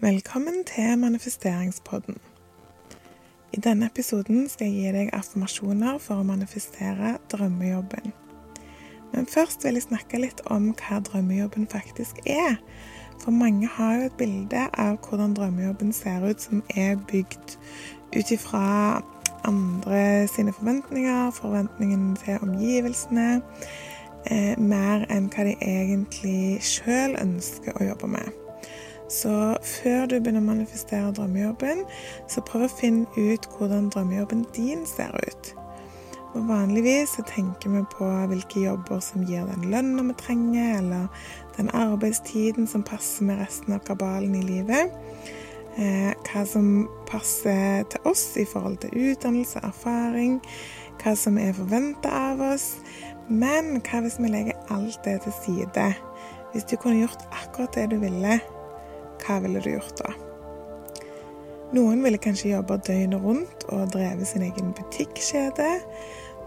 Velkommen til manifesteringspodden. I denne episoden skal jeg gi deg affirmasjoner for å manifestere drømmejobben. Men først vil jeg snakke litt om hva drømmejobben faktisk er. For mange har jo et bilde av hvordan drømmejobben ser ut, som er bygd ut ifra andre sine forventninger, forventningen til omgivelsene, eh, mer enn hva de egentlig sjøl ønsker å jobbe med. Så før du begynner å manifestere drømmejobben, så prøv å finne ut hvordan drømmejobben din ser ut. Og Vanligvis så tenker vi på hvilke jobber som gir den lønna vi trenger, eller den arbeidstiden som passer med resten av kabalen i livet. Eh, hva som passer til oss i forhold til utdannelse, erfaring, hva som er forventa av oss. Men hva hvis vi legger alt det til side? Hvis du kunne gjort akkurat det du ville, hva ville du gjort da? Noen ville kanskje jobba døgnet rundt og drevet sin egen butikkjede.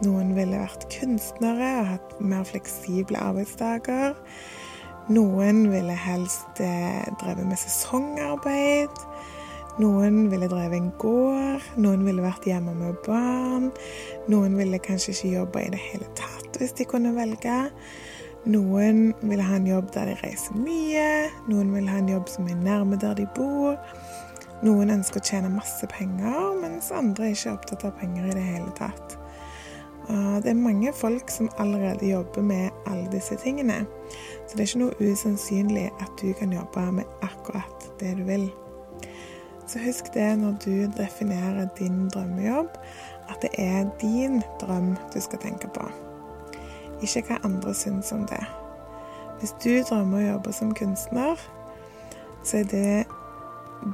Noen ville vært kunstnere og hatt mer fleksible arbeidsdager. Noen ville helst eh, drevet med sesongarbeid. Noen ville drevet en gård. Noen ville vært hjemme med barn. Noen ville kanskje ikke jobba i det hele tatt hvis de kunne velge. Noen vil ha en jobb der de reiser mye. Noen vil ha en jobb som er nærme der de bor. Noen ønsker å tjene masse penger, mens andre er ikke opptatt av penger i det hele tatt. Det er mange folk som allerede jobber med alle disse tingene. Så det er ikke noe usannsynlig at du kan jobbe med akkurat det du vil. Så husk det når du definerer din drømmejobb, at det er din drøm du skal tenke på ikke hva andre syns om det. Hvis du drømmer å jobbe som kunstner, så er det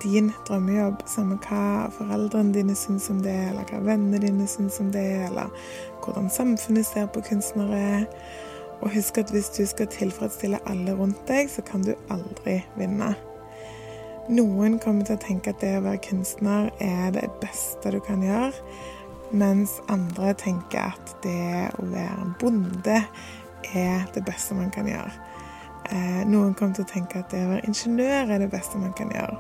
din drømmejobb, samme hva foreldrene dine syns om det, eller hva vennene dine syns om det, eller hvordan samfunnet ser på kunstnere. Og husk at hvis du skal tilfredsstille alle rundt deg, så kan du aldri vinne. Noen kommer til å tenke at det å være kunstner er det beste du kan gjøre. Mens andre tenker at det å være bonde er det beste man kan gjøre. Eh, noen kommer til å tenke at det å være ingeniør er det beste man kan gjøre.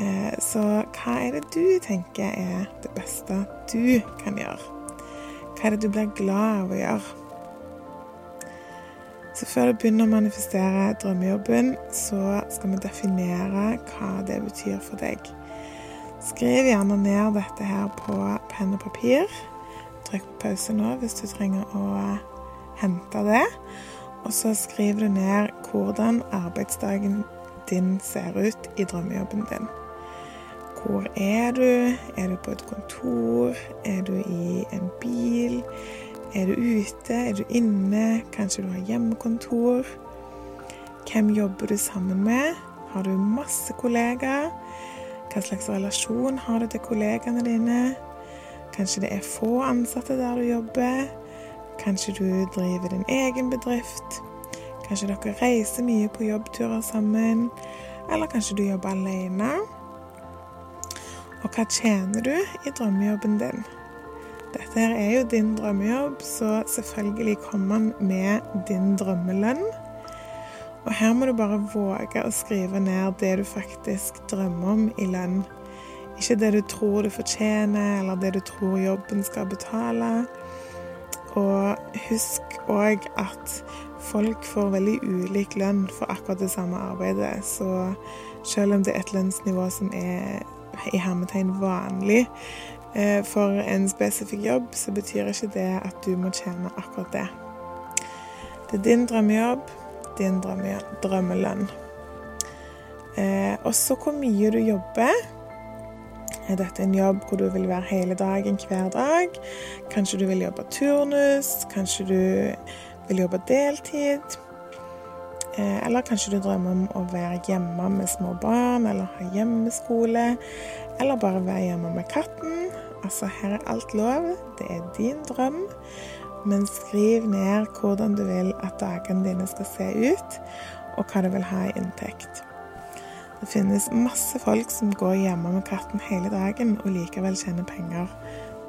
Eh, så hva er det du tenker er det beste du kan gjøre? Hva er det du blir glad av å gjøre? Så før du begynner å manifestere drømmejobben, så skal vi definere hva det betyr for deg. Skriv gjerne ned dette her på penn og papir. Trykk på pause nå hvis du trenger å hente det. Og så skriver du ned hvordan arbeidsdagen din ser ut i drømmejobben din. Hvor er du? Er du på et kontor? Er du i en bil? Er du ute? Er du inne? Kanskje du har hjemmekontor? Hvem jobber du sammen med? Har du masse kollegaer? Hva slags relasjon har du til kollegaene dine? Kanskje det er få ansatte der du jobber? Kanskje du driver din egen bedrift? Kanskje dere reiser mye på jobbturer sammen? Eller kanskje du jobber alene? Og hva tjener du i drømmejobben din? Dette er jo din drømmejobb, så selvfølgelig kommer man med din drømmelønn. Og her må du bare våge å skrive ned det du faktisk drømmer om i lønn. Ikke det du tror du fortjener, eller det du tror jobben skal betale. Og husk òg at folk får veldig ulik lønn for akkurat det samme arbeidet. Så selv om det er et lønnsnivå som er i hermetegn vanlig eh, for en spesifikk jobb, så betyr ikke det at du må tjene akkurat det. Det er din drømmejobb din drømmelønn. Eh, også hvor mye du jobber. Er dette en jobb hvor du vil være hele dagen hver dag? Kanskje du vil jobbe turnus? Kanskje du vil jobbe deltid? Eh, eller kanskje du drømmer om å være hjemme med små barn, eller ha hjemmeskole? Eller bare være hjemme med katten? Altså, her er alt lov. Det er din drøm men skriv ned hvordan du vil at dagene dine skal se ut, og hva du vil ha i inntekt. Det finnes masse folk som går hjemme med katten hele dagen og likevel tjener penger.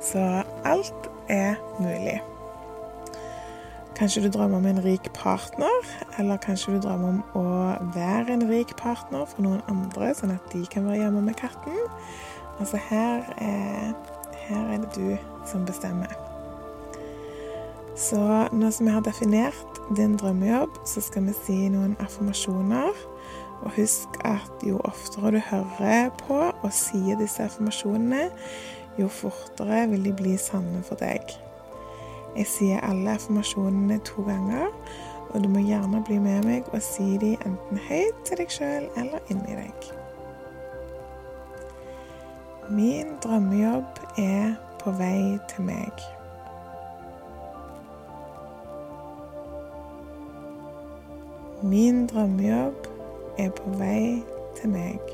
Så alt er mulig. Kanskje du drømmer om en rik partner, eller kanskje du drømmer om å være en rik partner for noen andre, sånn at de kan være hjemme med katten. Altså her er, her er det du som bestemmer. Så nå som vi har definert din drømmejobb, så skal vi si noen affirmasjoner. Og husk at jo oftere du hører på og sier disse affirmasjonene, jo fortere vil de bli sanne for deg. Jeg sier alle affirmasjonene to ganger, og du må gjerne bli med meg og si de enten høyt til deg sjøl eller inni deg. Min drømmejobb er på vei til meg. Min drømmejobb er på vei til meg.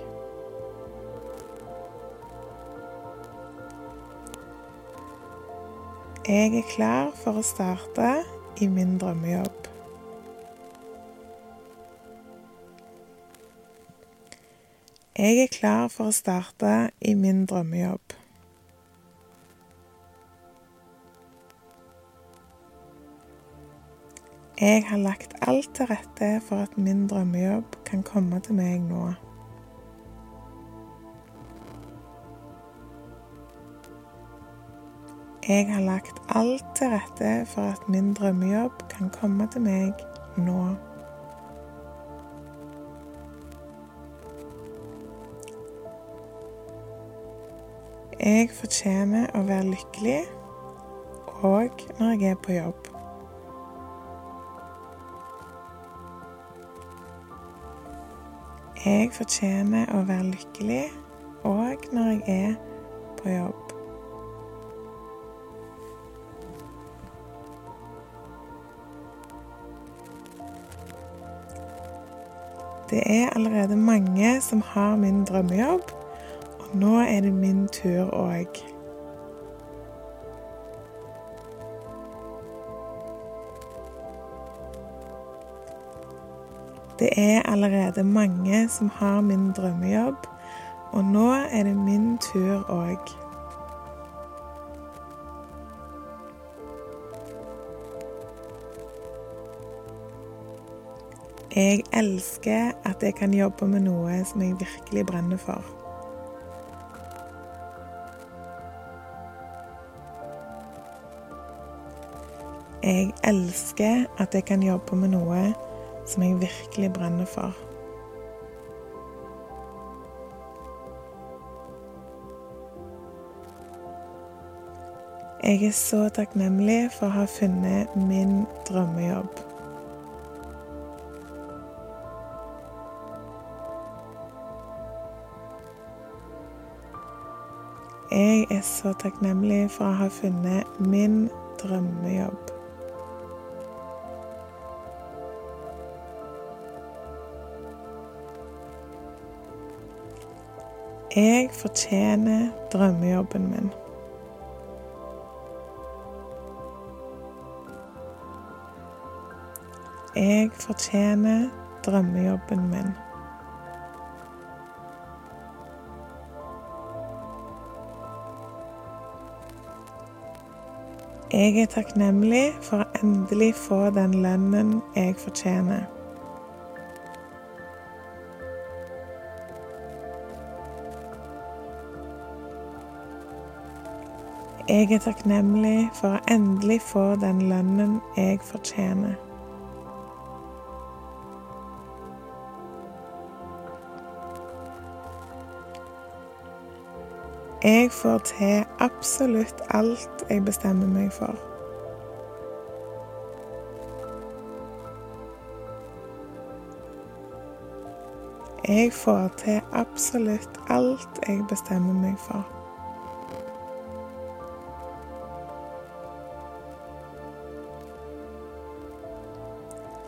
Jeg er klar for å starte i min drømmejobb. Jeg er klar for å starte i min drømmejobb. Jeg har lagt alt til rette for at min drømmejobb kan komme til meg nå. Jeg har lagt alt til rette for at min drømmejobb kan komme til meg nå. Jeg fortjener å være lykkelig òg når jeg er på jobb. Jeg fortjener å være lykkelig òg når jeg er på jobb. Det er allerede mange som har min drømmejobb, og nå er det min tur òg. Det er allerede mange som har min drømmejobb, og nå er det min tur òg. Jeg elsker at jeg kan jobbe med noe som jeg virkelig brenner for. Jeg elsker at jeg kan jobbe med noe som jeg virkelig brenner for. Jeg er så takknemlig for å ha funnet min drømmejobb. Jeg er så takknemlig for å ha funnet min drømmejobb. Jeg fortjener drømmejobben min. Jeg fortjener drømmejobben min. Jeg er takknemlig for å endelig få den lønnen jeg fortjener. Jeg er takknemlig for å endelig få den lønnen jeg fortjener. Jeg får til absolutt alt jeg bestemmer meg for. Jeg får til absolutt alt jeg bestemmer meg for.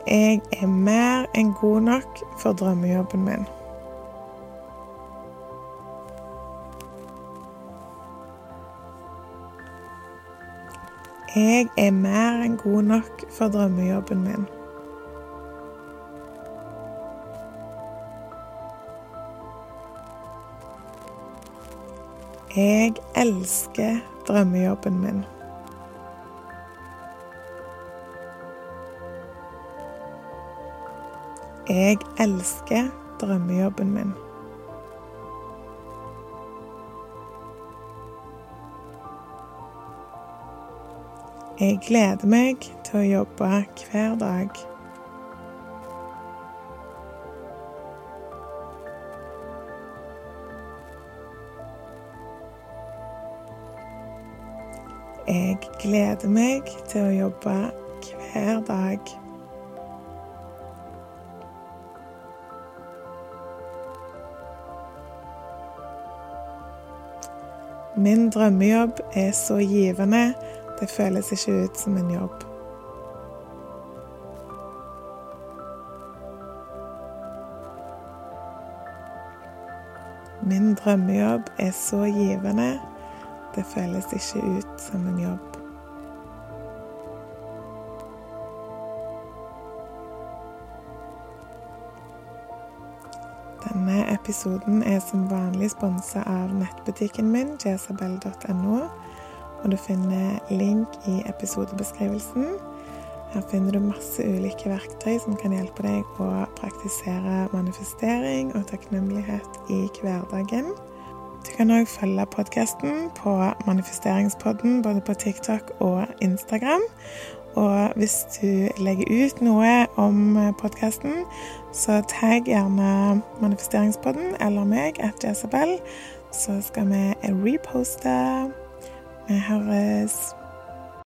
Jeg er mer enn god nok for drømmejobben min. Jeg er mer enn god nok for drømmejobben min. Jeg elsker drømmejobben min. Jeg elsker drømmejobben min. Jeg gleder meg til å jobbe hver dag. Jeg gleder meg til å jobbe hver dag. Min drømmejobb er så givende. Det føles ikke ut som en jobb. Min drømmejobb er så givende. Det føles ikke ut som en jobb. Denne episoden er som vanlig sponsa av nettbutikken min, jesabel.no, og du finner link i episodebeskrivelsen. Her finner du masse ulike verktøy som kan hjelpe deg å praktisere manifestering og takknemlighet i hverdagen. Du kan òg følge podkasten på Manifesteringspodden både på TikTok og Instagram. Og hvis du legger ut noe om podkasten, så tagg gjerne Manifesteringspodden eller meg at Jezabel, så skal vi reposte. Vi høres.